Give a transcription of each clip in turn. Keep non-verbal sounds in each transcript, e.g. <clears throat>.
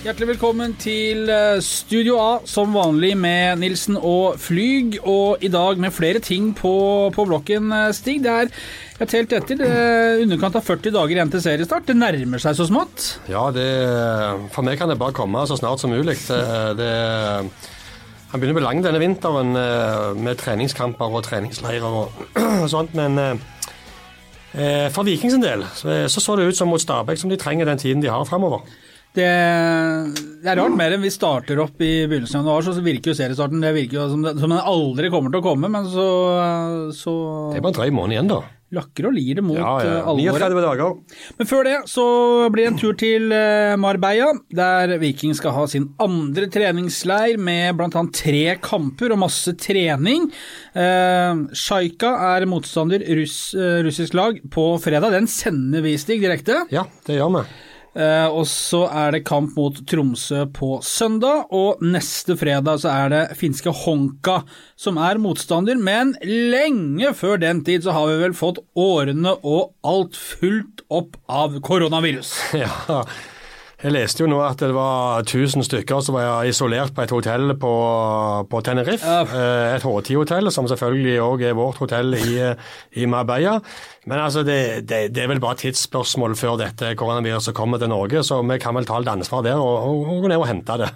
Hjertelig velkommen til eh, Studio A, som vanlig med Nilsen og Flyg. Og i dag med flere ting på, på blokken, eh, Stig. Det er jeg har telt etter, er underkant av 40 dager igjen til seriestart. Det nærmer seg så smått. Ja, det, for meg kan det bare komme så snart som mulig. Det, han begynner å bli lang denne vinteren eh, med treningskamper og treningsleirer og, <clears throat> sånt, men for Viking sin del så, så, så det ut som mot Stabæk som de trenger den tiden de har fremover. Det, det, er rart mer enn vi starter opp i begynnelsen av januar, så virker jo seriestarten det virker jo som, som den aldri kommer til å komme, men så, så Det er bare en drøy måned igjen, da. Lakker og lir mot ja, ja. Eh, alvoret. 39 dager. Men før det så blir det en tur til eh, Marbella, der Viking skal ha sin andre treningsleir med bl.a. tre kamper og masse trening. Eh, Sjaika er motstander russ, eh, russisk lag på fredag. Den sender vi, Stig, direkte. Ja, det gjør vi. Uh, og så er det kamp mot Tromsø på søndag, og neste fredag så er det finske Honka som er motstander. Men lenge før den tid så har vi vel fått årene og alt fullt opp av koronavirus. <laughs> Ja, jeg leste jo nå at det var 1000 stykker som var isolert på et hotell på, på Tenerife. Ja. Eh, et H10-hotell, som selvfølgelig òg er vårt hotell i, i Marbella. Men altså, det, det, det, er vel bare tidsspørsmål før dette koronaviruset kommer til Norge, så vi kan vel ta litt ansvar der og, og, og gå ned og hente det.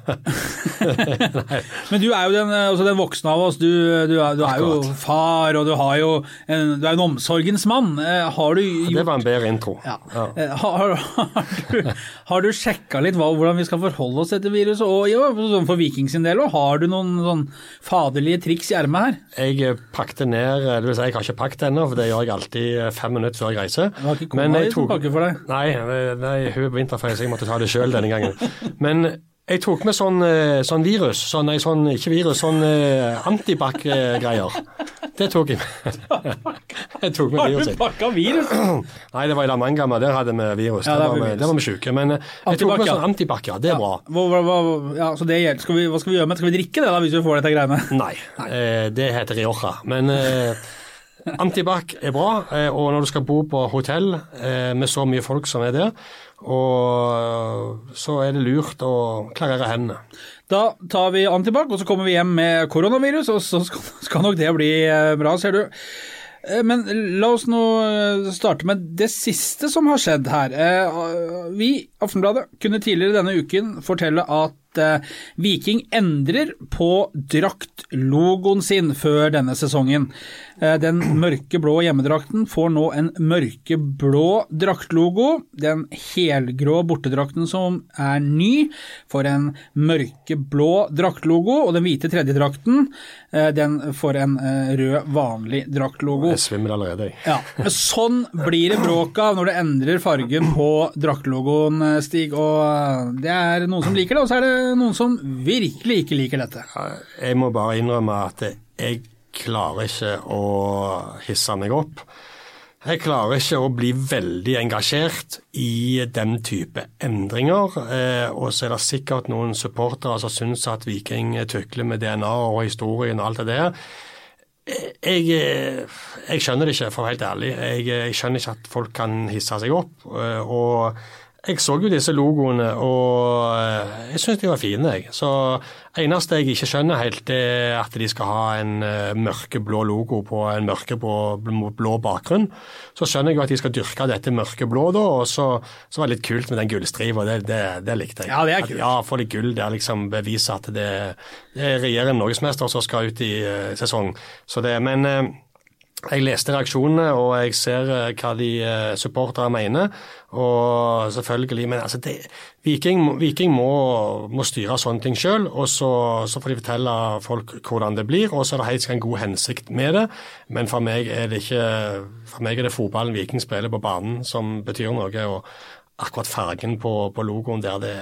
<laughs> Men du er jo den, altså den, voksne av oss. Du, du, er, du er, jo far, og du, har jo en, du er en omsorgens mann. Eh, har du gjort... Det var en bedre intro. Ja. Ja. Eh, har, har, du, har du sjekka litt hvordan vi skal forholde oss til dette viruset? Og ja, sånn for Viking sin del, òg, har du noen sånn faderlige triks i ermet her? Jeg pakket ned, det vil si jeg har ikke pakket ennå, for det gjør jeg alltid fem minutter før jeg reiser. Det var ikke kona di som pakket for deg? Nei, nei hun er på vinterferie, så jeg måtte ta det sjøl denne gangen. Men jeg tok med sånn, eh, sånn virus, sånn, nei, sånn, ikke virus, sånn uh, antibac-greier. Det tok jeg med. <laughs> jeg tok med. Har du pakka virus? <clears throat> Nei, det var i La Mangama, der hadde vi virus. Ja, der, var vi, der var vi sjuke. Men uh, jeg tok med sånn antibac, ja. Det er ja. bra. Hva, hva, ja, så det skal vi, hva skal vi gjøre med det? Skal vi drikke det da, hvis vi får dette greiene? Nei, nei. Eh, det heter Rioja. Men Antibac er bra, eh, og når du skal bo på hotell eh, med så mye folk som er der, så er det lurt å klarere hendene. Da tar vi antibac, og så kommer vi hjem med koronavirus, og så skal nok det bli eh, bra, ser du. Men la oss nå starte med det siste som har skjedd her. Vi, Aftenbladet, kunne tidligere denne uken fortelle at Viking endrer på draktlogoen sin før denne sesongen. Eh, den mørkeblå hjemmedrakten får nå en mørkeblå draktlogo. Den helgrå bortedrakten som er ny, får en mørkeblå draktlogo. Og den hvite tredjedrakten eh, den får en eh, rød, vanlig draktlogo. Jeg svimmer allerede, jeg. Ja. Sånn blir det bråk av når du endrer fargen på draktlogoen, Stig. Og det er noen som liker det, og så er det noen som virkelig ikke liker dette. Jeg må bare innrømme at jeg klarer ikke å hisse meg opp. Jeg klarer ikke å bli veldig engasjert i den type endringer. Eh, og så er det sikkert noen supportere som syns at Viking tukler med DNA og historien og alt det der. Eh, jeg, eh, jeg skjønner det ikke, for å være helt ærlig. Jeg, jeg skjønner ikke at folk kan hisse seg opp. og jeg så jo disse logoene, og eh, jeg syns de var fine. jeg. Så eneste jeg ikke skjønner helt, er at de skal ha en uh, mørkeblå logo på en mørkeblå blå bakgrunn. Så skjønner jeg jo at de skal dyrke dette mørkeblå, da, og så, så var det litt kult med den gullstripa. Det, det, det, likte jeg. Ja, det er kult. At, ja, Få litt gull der, liksom bevise at det, det er regjerende norgesmester som skal ut i uh, sesong. Så det, men uh, jeg leste reaksjonene, og jeg ser eh, hva de uh, supportere mener. Og selvfølgelig Men altså, det, Viking, Viking må, må, styre sånne ting sjøl, og så, så, får de fortelle folk hvordan det blir. Og så er det helt sikkert en god hensikt med det, men for meg er det ikke For meg er det fotballen Viking spiller på banen som betyr noe. og akkurat fargen på, på logoen der, det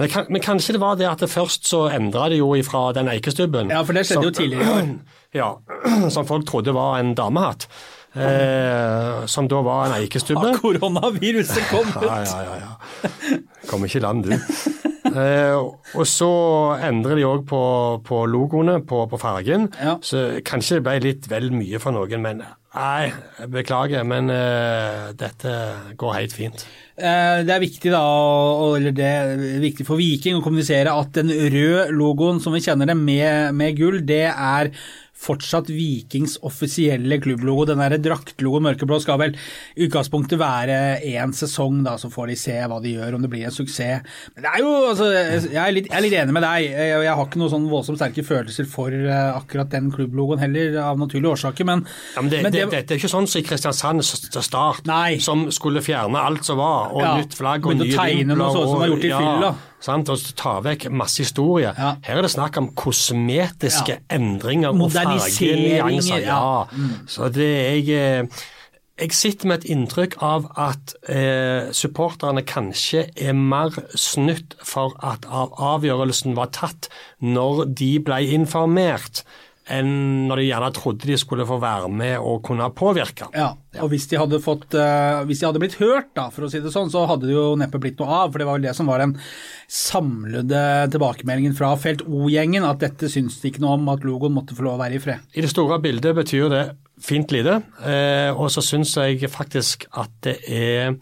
men, men, kanskje det var det at det først så endra det jo ifra den eikestubben. Ja, for det skjedde jo tidligere. <clears throat> Ja, <clears throat> som folk trodde var en damehatt. Eh, som da var en eikestubbe. Har koronaviruset kommet? <laughs> Ja, ja, ja. ja. Kom ikke i land, du. Eh, og så endrer de òg på, på, logoene på, på fargen. Ja. Så kanskje det ble litt vel mye for noen, men nei, beklager. Men eh, dette går helt fint. Eh, det er viktig da, eller det er viktig for Viking å kommunisere at den røde logoen som vi kjenner det med, med gull, det er fortsatt Vikings offisielle klubblogo. Den der draktlogoen mørkeblå skal vel i utgangspunktet være én sesong, da, så får de se hva de gjør, om det blir en suksess. Men det er jo, altså, jeg, er litt, jeg er litt enig med deg. Jeg, jeg har ikke noen sånn voldsomt sterke følelser for uh, akkurat den klubblogoen heller, av naturlige årsaker, men, ja, men det, men det, det, det, er ikke sånn som i Kristiansand til start, Nei. som skulle fjerne alt som var, og ja, nytt flagg og nye vimpler. Tegne noe sånt som var gjort i ja, fylla. Sant? Og ta vekk masse historie. Ja. Her er det snakk om kosmetiske Ja. endringer og fargenyanser. ja. Ja. Mm. Så det er jeg jeg sitter med et inntrykk av at eh, supporterne kanskje er mer snytt for at avgjørelsen var tatt når de ble informert, enn når de gjerne trodde de skulle få være med og kunne påvirke. Ja, og hvis de hadde fått uh, Hvis de hadde blitt hørt, da, for å si det sånn, så hadde det jo neppe blitt noe av. For det var vel det som var den samlede tilbakemeldingen fra Felt O-gjengen, at dette syns de ikke noe om, at logoen måtte få lov å være i fred. I det store bildet betyr det fint lite, uh, og så syns jeg faktisk at det er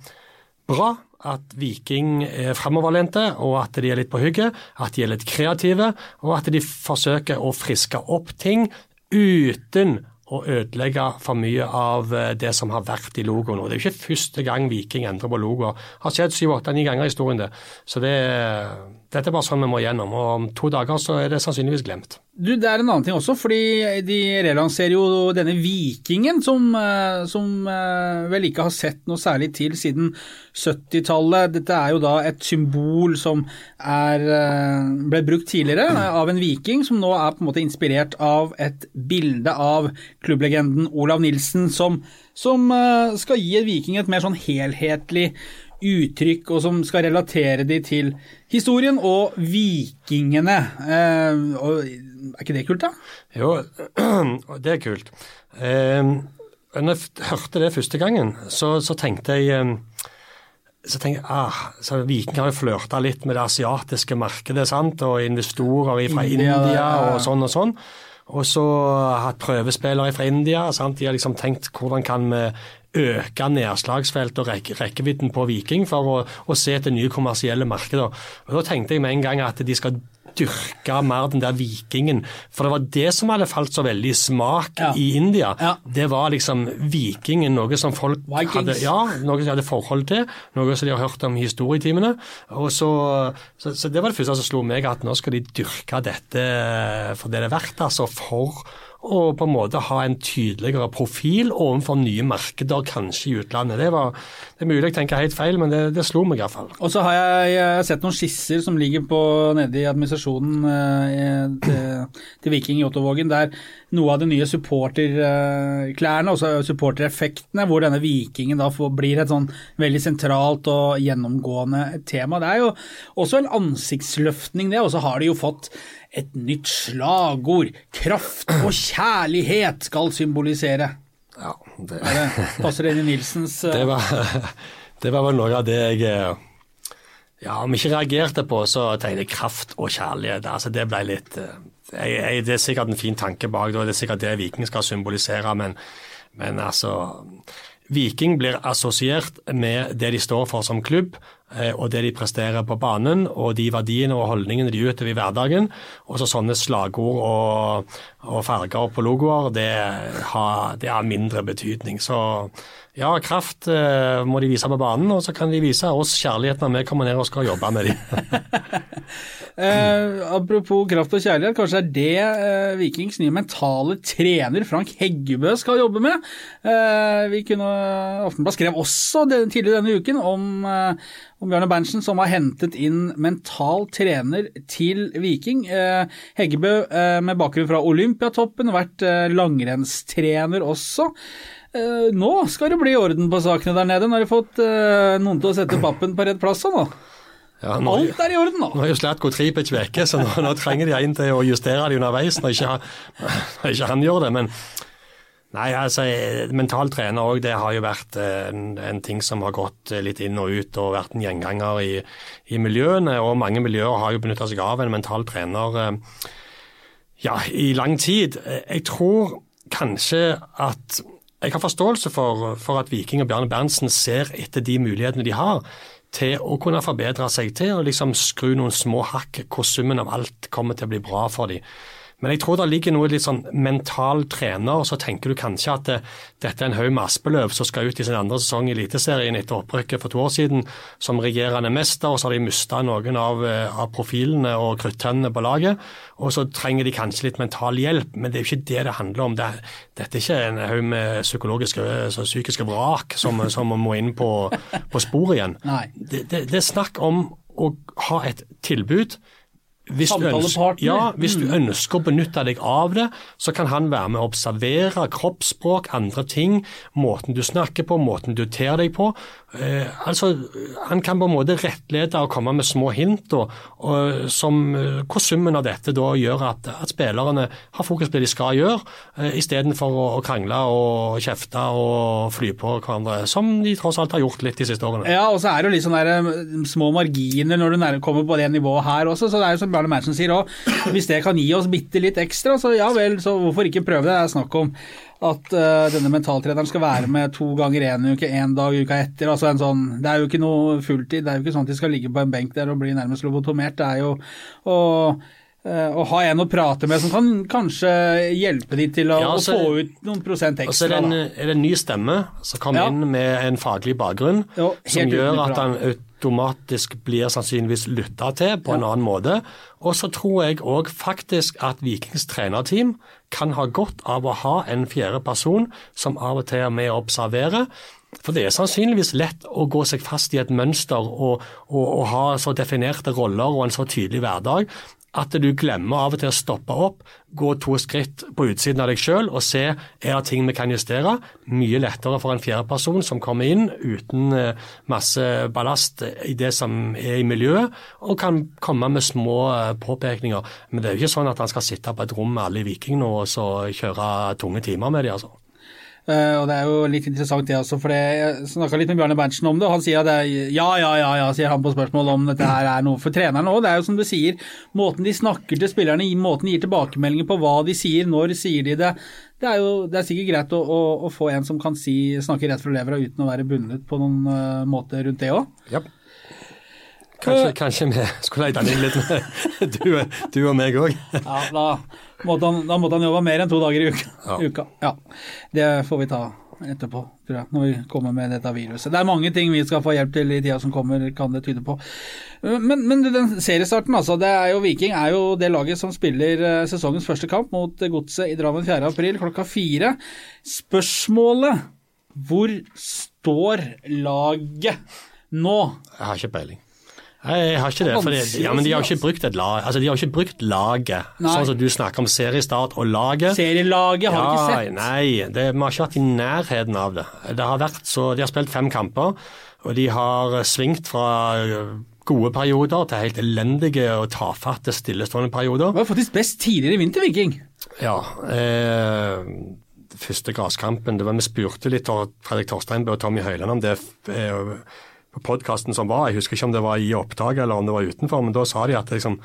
bra at Viking er fremoverlente, og at de er litt på hugget, at de er litt kreative, og at de forsøker å friske opp ting uten å ødelegge for mye av eh, det som har vært i logoen. Og Det er jo ikke første gang Viking endrer på logoer. Har skjedd syv, åtte, ni ganger i historien. det. Så det, dette er bare sånn vi må gjennom. Og om to dager så er det sannsynligvis glemt. Du, Det er en annen ting også, fordi de relanserer jo denne Vikingen, som, eh, som vel ikke har sett noe særlig til siden 70-tallet. Dette er jo da et symbol som er, ble brukt tidligere av en viking, som nå er på en måte inspirert av et bilde av klubblegenden Olav Nilsen, som, som skal gi viking et mer sånn helhetlig uttrykk, og som skal relatere de til historien og vikingene. Eh, og, er ikke det kult, da? Jo, <clears throat> det er kult. Eh, når jeg hørte det første gangen, så, så tenkte jeg eh, så tenkte jeg, ah, så Vikinger har jo flørta litt med det asiatiske markedet sant? og investorer fra India, India og sånn og sånn. Og så hatt prøvespillere fra India. Sant? De har liksom tenkt hvordan kan vi øke nedslagsfeltet og rekke, rekkevidden på Viking for å, å se etter nye kommersielle markeder. Og Da tenkte jeg med en gang at de skal dyrke mer den der vikingen. For det var det som hadde falt så veldig i smak Ja. i India. Ja. Det var liksom vikingen, noe som folk Vikings. hadde ja, noe som de hadde forhold til. Noe som de har hørt om i historietimene. Og så, så, så det var det første som slo meg, at nå skal de dyrke dette for det det er verdt. altså for å på en måte ha en tydeligere profil overfor nye markeder, kanskje i utlandet. Det, var, det er mulig jeg tenker helt feil, men det, det slo meg iallfall. Og så har jeg, jeg har sett noen skisser som ligger på, nede i administrasjonen eh, til, til Viking i Ottovågen, der noe av de nye supporterklærne, også supportereffektene, hvor denne vikingen da får, blir et sånn veldig sentralt og gjennomgående tema. Det er jo også en ansiktsløftning, det, og så har de jo fått et nytt slagord. Kraft og kjærlighet skal symbolisere. Ja, det, det, passer inn i Nilsens eh, det, var, <laughs> det var vel noe av det jeg eh, ja, Om jeg ikke reagerte på, så tenkte jeg kraft og kjærlighet. altså Det ble litt eh, jeg, jeg, Det er sikkert en fin tanke bak det, og det er sikkert det Viking skal symbolisere, men, men altså Viking blir assosiert med det de står for som klubb, og det de presterer på banen, og de verdiene og holdningene de utøver i hverdagen. Og så sånne slagord og, og farger på logoer, det har, det har mindre betydning. Så ja, kraft eh, må de vise på banen, og så kan de vise oss kjærlighet når vi kommer ned og skal jobbe med dem. <laughs> Eh, apropos kraft og kjærlighet, kanskje det er det eh, Vikings nye mentale trener Frank Heggebø skal jobbe med. Eh, vi kunne, Aftenblad skrev også den, tidligere denne uken om, eh, om Bjarne Berntsen som har hentet inn mental trener til Viking. Eh, Heggebø eh, med bakgrunn fra Olympiatoppen, vært eh, langrennstrener også. Nå skal det bli orden på sakene der nede. Nå har de fått noen til å sette pappen på rett plass. nå. Ja, nå, Alt er i orden nå. nå har jo Slatko Tripic vekke, så nå, nå trenger de en til å justere det underveis når ikke, han- <laughs> når ikke han gjør det. Men Nei, altså mental trener òg, det har jo vært en, en, ting som har gått litt inn og ut og vært en gjenganger i, i miljøene. Og mange miljøer har jo benytta seg av en mental trener ja, i lang tid. Jeg tror kanskje at jeg har forståelse for, for at Viking og Bjarne Berntsen ser etter de mulighetene de har til å kunne forbedre seg, til å liksom skru noen små hakk hvor summen av alt kommer til å bli bra for dem. Men jeg tror det ligger noe litt sånn mental trener, og så tenker du kanskje at det, dette er en haug med Aspeløv som skal ut i sin andre sesong i Eliteserien etter opprykket for to år siden, som regjerende mester, og så har de mista noen av, eh, av, profilene og kruttønnene på laget. Og så trenger de kanskje litt mental hjelp, men det er jo ikke det det handler om. Det, dette er ikke en haug med psykologiske, så psykiske vrak som, <laughs> som må inn på, på sporet igjen. Det, det, det er snakk om å ha et tilbud hvis du, ønsker, ja, hvis du mm. ønsker å benytte deg av det, så kan han være med å observere kroppsspråk, andre ting, måten du snakker på, måten du ter deg på. Eh, altså, Han kan på en måte rettlede og komme med små hint, og, og som, eh, hvor summen av dette da gjør at, at spillerne har fokus på det de skal gjøre, eh, istedenfor å, å krangle og kjefte og fly på hverandre, som de tross alt har gjort litt de siste årene. Ja, og så er det jo litt sånn der, eh, små marginer når du kommer på det nivået her også, så det er jo som Bjarne Manson sier òg, hvis det kan gi oss bitte litt ekstra, så ja vel, så hvorfor ikke prøve det? Det er snakk om at uh, denne mentaltreneren skal være med to ganger én uke, én dag uka etter. altså en sånn, Det er jo ikke noe fulltid. Det er jo ikke sånn at de skal ligge på en benk der og bli nærmest lobotomert. Det er jo å, å ha en å prate med som kan kanskje hjelpe de til å, ja, altså, å få ut noen prosent ekstra. Og så er, det en, er det en ny stemme som kommer ja. inn med en faglig bakgrunn, jo, som gjør at han automatisk blir sannsynligvis lytta til på en annen måte. Og så tror jeg òg faktisk at Vikings trenerteam kan ha godt av å ha en fjerde person som av og til er med å observere. For det er sannsynligvis lett å gå seg fast i et mønster og, og, og ha så definerte roller og en så tydelig hverdag at du glemmer av og til å stoppe opp, gå to skritt på utsiden av deg sjøl og se er det ting vi kan justere. Mye lettere for en fjerdeperson som kommer inn uten eh, masse ballast i det som er i miljøet, og kan komme med små eh, påpekninger. Men det er jo ikke sånn at han skal sitte på et rom med alle i Viking og kjøre tunge timer med dem. Altså. Uh, og Det er jo litt interessant det også, for jeg snakka litt med Bjarne Berntsen om det. og Han sier at det er, ja, ja, ja, ja, sier han på spørsmål om dette her er noe for treneren òg. Det er jo som du sier, måten de snakker til spillerne, måten de gir tilbakemeldinger på hva de sier, når sier de det. Det er jo det er sikkert greit å, å, å få en som kan si, snakke rett fra levra uten å være bundet på noen uh, måte rundt det òg. Yep. Kanskje, kanskje, vi skulle leid inn litt med <laughs> du, du og meg òg. ja, da måtte, han, da måtte han jobbe mer enn to dager i uka. Ja. <laughs> uka. Ja, Det får vi ta etterpå, tror jeg, når vi kommer med dette viruset. Det er mange ting vi skal få hjelp til i tida som kommer, kan det tyde på. Men, men den seriestarten, altså. Det er jo Viking er jo det laget som spiller eh, sesongens første kamp mot Godset i Drammen 4.4 klokka fire. Spørsmålet hvor står laget nå? Jeg har ikke peiling. Jeg har ikke det. For de, ja, men de har ikke brukt et lag. Altså, de har ikke brukt laget. Nei. Sånn som du snakker om seriestart og laget. Serielaget har ja, ikke sett. Nei, det, vi har ikke vært i nærheten av det. det har vært så, de har spilt fem kamper, og de har svingt fra gode perioder til helt elendige og tafatte stillestående perioder. Det var faktisk best tidligere i vinter, Viking. Ja. Eh, første gresskampen Vi spurte litt av Fredrik Torsteinbø og Tommy Høiland om det. Eh, på podkasten som var, jeg husker ikke om det var i opptak eller om det var utenfor, men da sa de at liksom,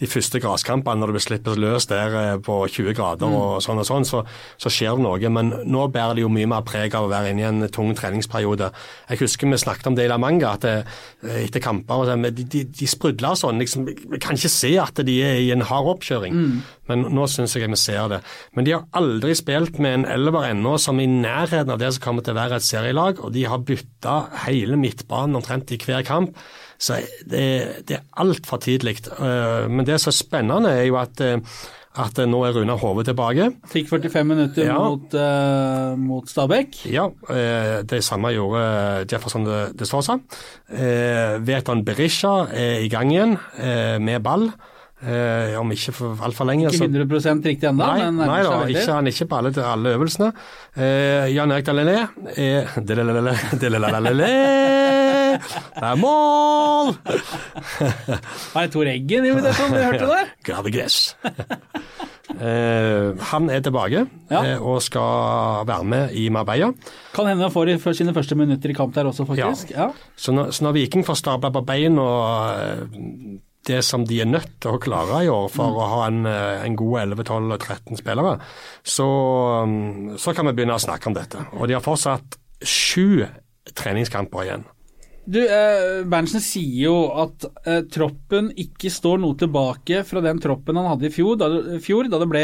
de første graskampene når det blir sluppet løs der eh, på 20 grader mm. og sånn og sånn, så, så, skjer det noe. Men nå bærer det jo mye mer preg av å være inne i en tung treningsperiode. Jeg husker vi snakket om det i La Manga, at det, eh, etter kamper de, de, de sprudler sånn. Liksom, vi kan ikke se at de er i en hard oppkjøring, mm. men nå syns jeg vi ser det. Men de har aldri spilt med en elver ennå som i nærheten av det som kommer til å være et serielag, og de har bytta hele midtbanen omtrent i hver kamp. Så det, det er altfor tidlig. Eh, men det som er spennende, er jo at, eh, at nå er Runar Hove tilbake. Fikk 45 minutter ja. mot, uh, mot, Stabæk. Ja, det samme gjorde Jefferson de Sosa. Veton Berisha er i gang igjen med ball. Eh, om ikke for altfor lenge. Ikke 100 riktig ennå, men nei da, ikke, han er ikke på alle, alle øvelsene. Eh, Jan Erik Dalelé er <laughs> Det er mål! Var det Tor Eggen-invitasjon du hørte der? <laughs> Gravegress. Eh, han er tilbake Ja. eh, og skal være med i Marbella. Kan hende han får i- sine første minutter i kamp der også, faktisk. Ja. Så når, så når Viking får stabla på bein og eh, det som de er nødt til å klare i år for å ha en, eh, en god 11, 12 og 13 spillere, så, mm, så kan vi begynne å snakke om dette. Og de har fortsatt sju treningskamper igjen. Du, eh, Berntsen sier jo at eh, troppen ikke står noe tilbake fra den troppen han hadde i fjor, da, det- fjor, da det ble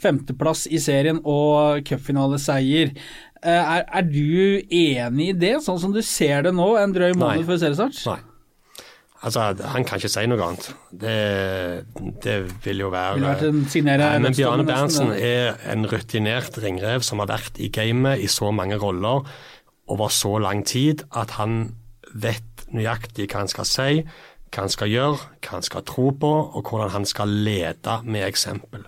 femteplass i serien og cupfinaleseier. Eh, er, er du enig i det, sånn som du ser det nå, en drøy måned Nei. før seriestart? Nei. Altså, han kan ikke si noe annet. Det, det vil jo være Nei, men Bjarne Berntsen er en rutinert ringrev som har vært i gamet i så mange roller over så lang tid at han vet nøyaktig hva han skal si, hva han skal gjøre, hva han skal tro på, og hvordan han skal lede med eksempel.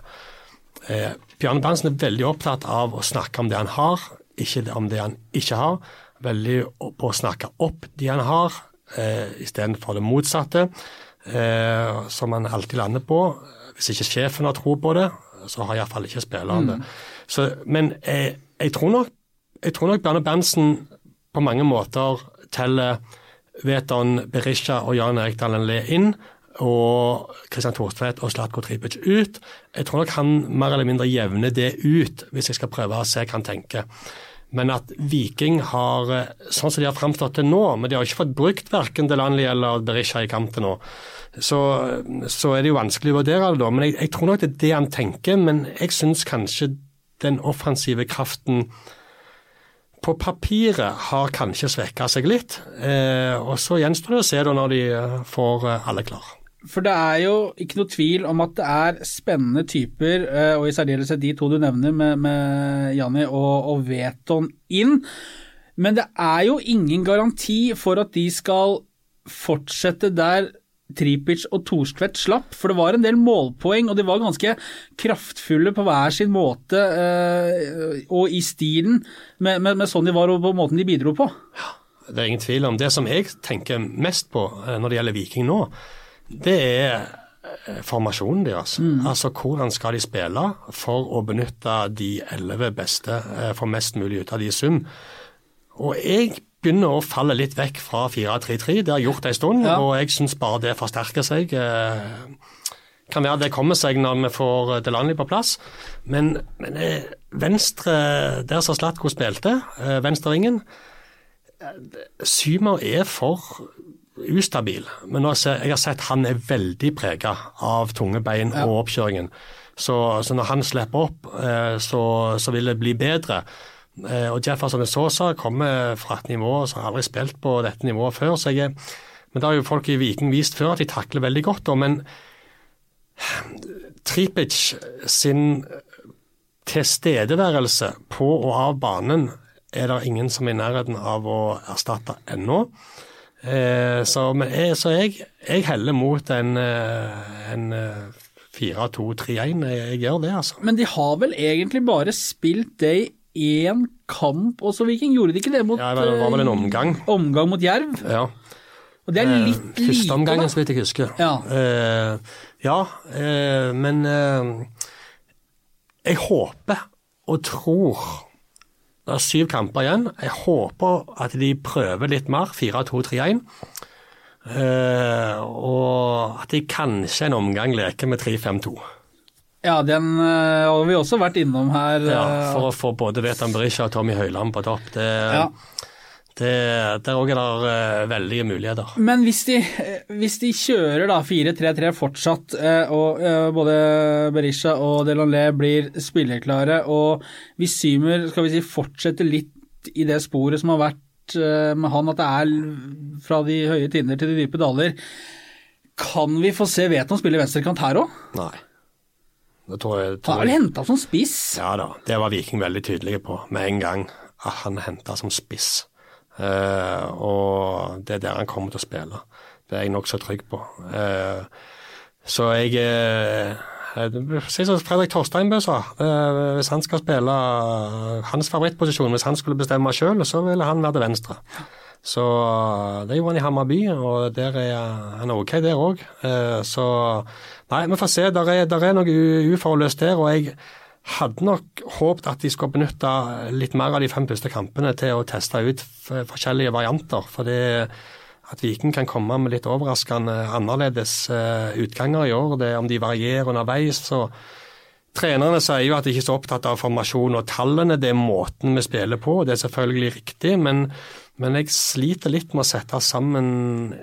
Eh, Bjarne Berntsen er veldig opptatt av å snakke om det han har, ikke om det han ikke har. Veldig på å snakke opp de han har, eh, istedenfor det motsatte, eh, som han alltid lander på. Hvis ikke sjefen har tro på det, så har iallfall ikke spilleren det. Så, men jeg, jeg, tror nok, jeg tror nok Bjarne Berntsen på mange måter teller Veton Berisha og Jan Erik Dalen Le inn, og Kristian Thorstvedt og Slatko Tripic ut. Jeg tror nok han mer eller mindre jevner det ut, hvis jeg skal prøve å se hva han tenker. Men at Viking har, eh, sånn som de har framstått til nå, men de har ikke fått brukt verken Delanli eller Berisha i kamp til nå, så, så er det jo vanskelig å vurdere det da. Men jeg, jeg tror nok det er det han tenker, men jeg syns kanskje den offensive kraften på papiret har kanskje svekka seg litt. Eh, og så gjenstår det å se da når de eh, får eh, alle klar. For det er jo ikke noe tvil om at det er spennende typer, eh, og i særdeleshet de to du nevner med, med Janni og, og Veton inn. Men det er jo ingen garanti for at de skal fortsette der Tripic og Thorstvedt slapp, for det var en del målpoeng, og de var ganske kraftfulle på hver sin måte eh, og i stilen med, med, med sånn de var og på måten de bidro på. Det er ingen tvil om. Det som jeg tenker mest på eh, når det gjelder Viking nå, det er eh, formasjonen deres. Altså hvordan skal de spille for å benytte de elleve beste, for mest mulig ut av de i sum. Og jeg begynner å falle litt vekk fra 4-3-3. Det har gjort det en stund, Ja. og jeg syns bare det forsterker seg. Eh, Kan være det kommer seg når vi får Delanley Delaney på plass, men, men eh, venstre, der som Slatko spilte, eh, venstrevingen Symer er for ustabil, men jeg har sett han er veldig prega av tunge bein og oppkjøringen. Så, så når han slipper opp, eh, så, så vil det bli bedre. Eh, Og Jefferson Sosa kommer fra et nivå som har aldri spilt på dette nivået før. så jeg, Men det har jo folk i Viking vist før at de takler veldig godt. Da, men Tripic sin tilstedeværelse på og av banen er det ingen som er i nærheten av å erstatte ennå. Eh, så jeg, så jeg, jeg heller mot en, eh, en eh, 4-2-3-1. Jeg, jeg gjør det, altså. Men de har vel egentlig bare spilt det i én kamp også, Viking? Gjorde de ikke det mot Ja, det var vel en eh, omgang. omgang mot Jerv? Ja. Og det er Eh, litt lite, Første omgangen, så vidt jeg husker. Ja. Eh, ja eh, men eh, jeg håper og tror Det er syv kamper igjen. Jeg håper at de prøver litt mer. 4-2-3-1. Eh, og at de kanskje en omgang leker med 3-5-2. Ja, den eh, har vi også vært innom her. Ja, eh, for å få både Vetan Berisha og Tommy Høiland på topp. Det, Ja. det, der òg er det veldige muligheter. Men hvis de, hvis de kjører da 4-3-3 fortsatt, eh, og både Berisha og Delonlé blir spillerklare, og hvis Symer skal vi si, fortsetter litt i det sporet som har vært med han, at det er fra de høye tinder til de dype daler, kan vi få se Veton spille venstrekant her òg? Nei. Han vel henta som spiss? Ja da, det var Viking veldig tydelige på med en gang, at han henta som spiss. Eh, og det er der han kommer til å spille. Det er jeg nokså trygg på. Eh, så jeg eh, Si som Fredrik Torsteinbø sa, eh, hvis han skal spille hans favorittposisjon, hvis han skulle bestemme sjøl, så ville han være til venstre. Så det gjorde han i Hammarby, og der er han OK der òg. Så nei, vi får se. Der er, der er noe uforløst der. og jeg hadde nok håpet at de skulle benytte litt mer av de fem første kampene til å teste ut forskjellige varianter. For det at Viking kan komme med litt overraskende annerledes utganger i år. Det, om de varierer underveis. så Trenerne sier jo at de ikke er så opptatt av formasjon og tallene, det er måten vi spiller på. Det er selvfølgelig riktig, men, men jeg sliter litt med å sette sammen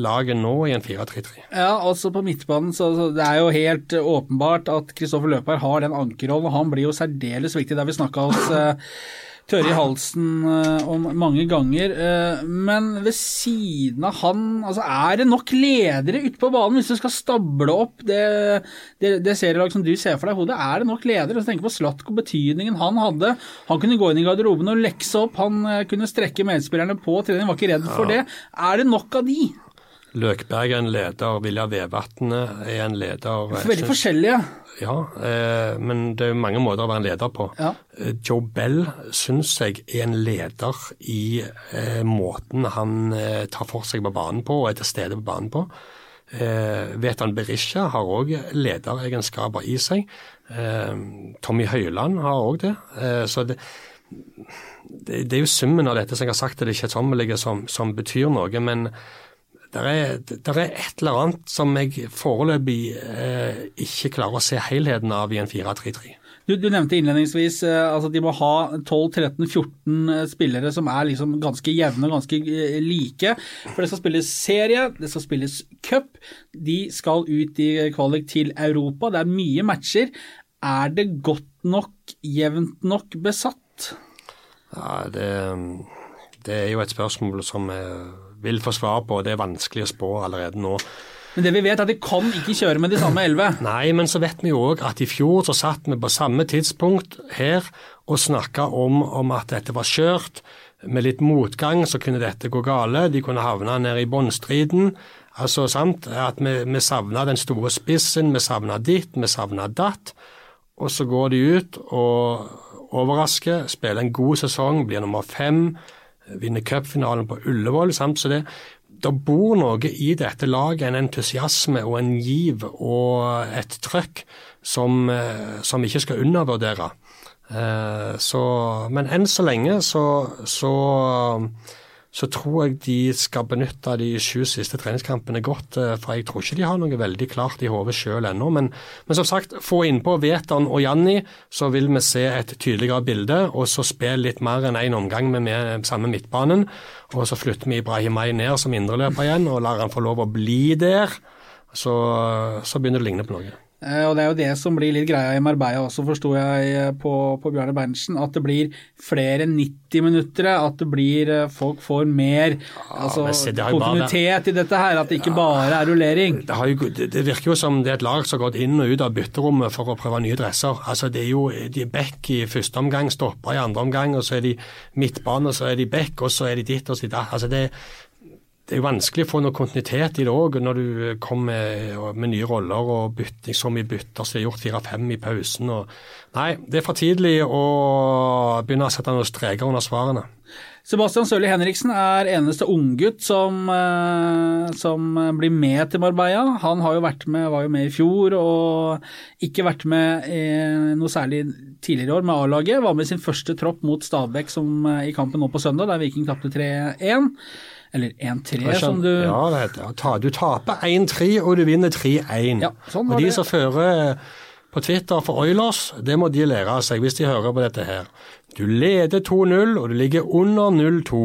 laget nå i en 4-3-3. Ja, altså på midtbanen så, det er jo helt åpenbart at Kristoffer Løper har den ankerrollen, han blir jo særdeles viktig. Der vi snakka oss tørre i halsen uh, om mange ganger. Uh, men ved siden av han, altså er det nok ledere ute på banen hvis du skal stable opp det, det, det serielag som du ser for deg i hodet? Er det nok ledere? Tenk på Slatko, betydningen han hadde. Han kunne gå inn i garderoben og lekse opp, han uh, kunne strekke medspillerne på trening, var ikke redd for det. Er det nok av de? Løkberg er en leder, Vilja Vevatnet er en leder. Er Veldig forskjellige. Ja, eh, men det er mange måter å være en leder på. Ja. Eh, Joe Bell syns jeg er en leder i eh, måten han eh, tar for seg på banen på og er til stede på banen på. Eh, Vetan Berisha har òg lederegenskaper i seg. Eh, Tommy Høiland har òg det. Eh, så det, det, det, er jo summen av dette som jeg har sagt til det kjedsommelige som, som betyr noe. men det er, er, et eller annet som jeg foreløpig eh, ikke klarer å se helheten av i en 4-3-3. Du, du, nevnte innledningsvis eh, altså de må ha 12-13-14 spillere som er liksom ganske jevne og ganske eh, like. For det skal spilles serie, det skal spilles cup. De skal ut i kvalik til Europa. Det er mye matcher. Er det godt nok, jevnt nok besatt? Ja, det, det er jo et spørsmål som er vil få svar på. Det er vanskelig å spå allerede nå. Men det vi vet er at de kan ikke kjøre med de samme elleve. Nei, men så vet vi jo òg at i fjor så satt vi på samme tidspunkt her og snakka om, om, at dette var skjørt. Med litt motgang så kunne dette gå gale. De kunne havne ned i båndstriden. Altså, sant, at Vi, vi savna den store spissen, vi savna ditt, vi savna datt. Og så går de ut og overrasker, spiller en god sesong, blir nummer fem vinner cupfinalen på Ullevål. Sant? Så det, det bor noe i dette laget, en entusiasme og en giv og et trøkk som, eh, som ikke skal undervurdere. Eh, så, men enn så lenge så, så så tror jeg de skal benytte de sju siste treningskampene godt. Eh, for jeg tror ikke de har noe veldig klart i hodet sjøl ennå. Men, men, som sagt, få innpå Veton og Janni, så vil vi se et tydeligere bilde. Og så spille litt mer enn én en omgang med, med samme midtbanen. Og så flytter vi Ibrahimay ned som indreløper igjen, og lar han få lov å bli der. Så, så begynner det å ligne på noe. Eh, og Det er jo det som blir litt greia i Marbella også, forsto jeg eh, på, på Bjarne Berntsen. At det blir flere 90-minuttere, at det blir eh, folk får mer ja, altså, kontinuitet i dette her. At det ikke bare er rullering. Det, jo, det, virker jo som det er et lag som har gått inn og ut av bytterommet for å prøve nye dresser. Altså Det er jo de er back i første omgang, stopper i andre omgang, og så er de midtbane, og så er de back, og så er de ditt og så datt. Altså det, det er jo vanskelig å få noe kontinuitet i det òg, når du kommer med, nye roller og bytter, så mye bytter som har gjort fire-fem i pausen. Og, nei, det er for tidlig å begynne å sette noen streker under svarene. Sebastian Sørli Henriksen er eneste unggutt som, eh, som blir med til Marbella. Han har jo vært med, var jo med i fjor og ikke vært med noe særlig tidligere år med A-laget. Var med sin første tropp mot Stabæk som, eh, i kampen nå på søndag, der Viking tapte 3-1. Eller 1-3, som du Ja, det heter Du taper 1-3, og du vinner 3-1. Ja, sånn og de det. som fører på Twitter for Oilers, det må de lære av seg hvis de hører på dette her. Du leder 2-0, og du ligger under 0-2.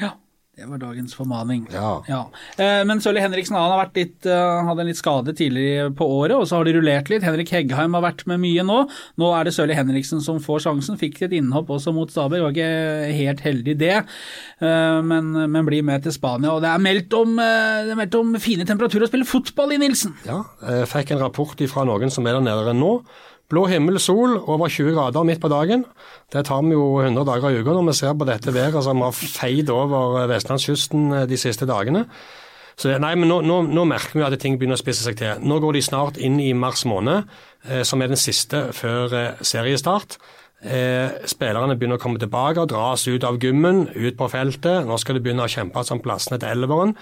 Ja, Det var dagens formaning. Ja. ja. Eh, men Sølvi Henriksen han har vært litt, uh, hadde en litt skade tidligere på året, og så har de rullert litt. Henrik Heggheim har vært med mye nå. Nå er det Sølvi Henriksen som får sjansen. Fikk et innhopp også mot Stabæk, var ikke helt heldig det, uh, men, men, blir med til Spania. Og det er meldt om, det er meldt om fine temperaturer å spille fotball i, Nilsen. Ja, jeg fikk en rapport fra noen som er der nede nå. Blå himmel, sol, over 20 grader midt på dagen. Det tar vi jo 100 dager i uka når vi ser på dette været som har feid over vestlandskysten eh, de siste dagene. Så nei, men nå, nå, nå, merker vi at ting begynner å spisse seg til. Nå går de snart inn i mars måned, eh, som er den siste før eh, seriestart. Eh, spillerne begynner å komme tilbake og dras ut av gymmen, ut på feltet. Nå skal de begynne å kjempe om plassene til elveren.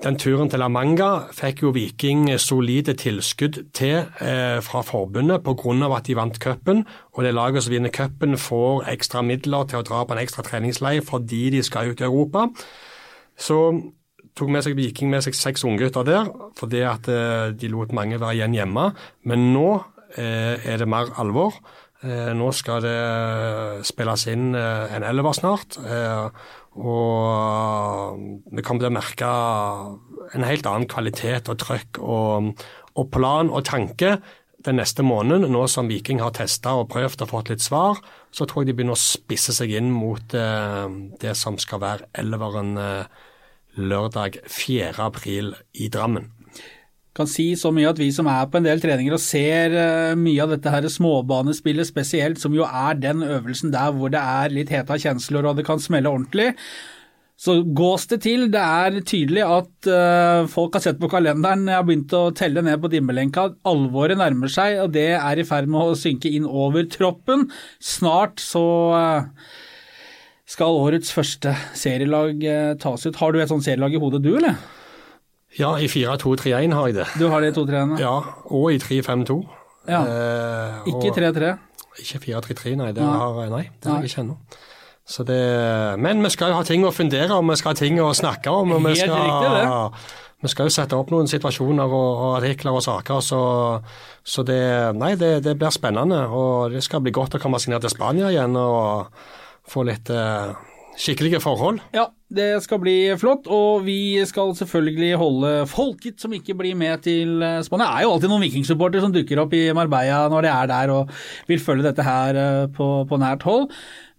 Den turen til La Manga fikk jo Viking solide tilskudd til eh, fra forbundet pga. at de vant cupen. Og det laget som vinner cupen får ekstra midler til å dra på en ekstra treningsleir fordi de skal ut i Europa. Så tok med seg Viking med seg seks unggutter der, fordi at eh, de lot mange være igjen hjemme. Men nå eh, er det mer alvor. Nå skal det spilles inn en elver snart. Og vi kommer til å merke en helt annen kvalitet og trøkk og, og plan og tanke den neste måneden, nå som Viking har testa og prøvd og fått litt svar, så tror jeg de begynner å spisse seg inn mot eh, det som skal være elveren eh, lørdag 4. april i Drammen kan si så mye at vi som er på en del treninger og ser uh, mye av dette her småbanespillet spesielt, som jo er den øvelsen der hvor det er litt heta kjensler og det kan smelle ordentlig, så gås det til. Det er tydelig at uh, folk har sett på kalenderen, jeg har begynt å telle ned på dimmelenka. Alvoret nærmer seg, og det er i ferd med å synke inn over troppen. Snart så uh, skal årets første serielag tas ut. Har du et sånt serielag i hodet du, eller? Ja, i 4-2-3-1 har jeg det. Du har det i 2-3-1? Ja, og i 3-5-2. Ja. Eh, ikke 3-3? Ikke 4-3-3, nei. Det har, nei, det har jeg ikke ennå. men vi skal jo ha ting å fundere om, vi skal ha ting å snakke om. og vi skal, riktig. Vi skal jo sette opp noen situasjoner og, og artikler og saker, så, så det, nei, det, det, blir spennende. Og det skal bli godt å komme seg ned til Spania igjen og få litt eh, skikkelige forhold. Ja, det skal bli flott, og vi skal selvfølgelig holde folket som ikke blir med til eh, Spania. Det er jo alltid noen vikingsupporter som dukker opp i Marbella når de er der og vil følge dette her eh, på, på nært hold.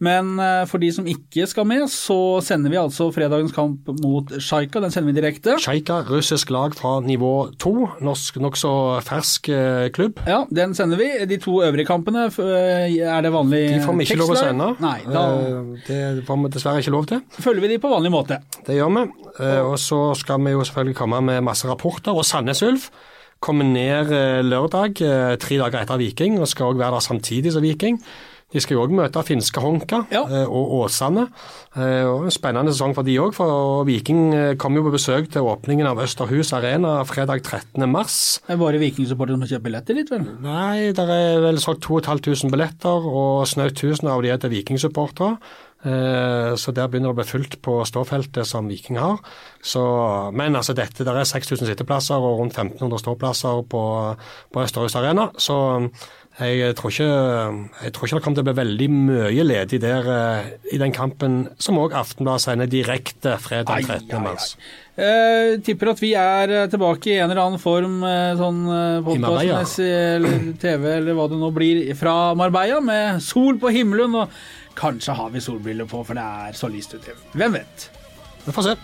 Men eh, for de som ikke skal med, så sender vi altså fredagens kamp mot Sjaika. Den sender vi direkte. Sjaika, russisk lag fra nivå to. Norsk nokså fersk klubb. Ja, den sender vi. De to øvrige kampene, er det vanlig tekstlag? De får vi ikke lov å sende. Nei, da... Det får vi dessverre ikke lov til. Følger vi de på vanlig måte. Det gjør vi. Og så skal vi jo selvfølgelig komme med masse rapporter. Og Sandnes Ulf kommer ned lørdag, tre dager etter Viking, og skal òg være der samtidig som Viking. De skal jo òg møte finske Honka ja. Eh, og Åsane. Eh, og en spennende sesong for de òg, for Viking eh, kom jo på besøk til åpningen av Østerhus Arena fredag 13.3. Er bare Viking-supportere som kjøpt billetter dit, vel? Nei, det er vel solgt 2500 billetter, og snaut 1000 av de er til Viking-supportere. Så der begynner det å bli fullt på ståfeltet som Viking har. Så, men altså dette, der er 6000 sitteplasser og rundt 1500 ståplasser på, på Østerhus Arena. Så jeg tror, ikke, jeg tror ikke det kommer til å bli veldig mye ledig der uh, i den kampen, som òg Aftenbladet sender direkte fredag 13. mars. Uh, tipper at vi er eh, tilbake i en eller annen form, uh, sånn podkastmessig eller <clears throat> TV eller hva det nå blir, fra Marbella, med sol på himmelen. Og kanskje har vi solbriller på, for det er så lyst ute. Hvem vet? Vi får se.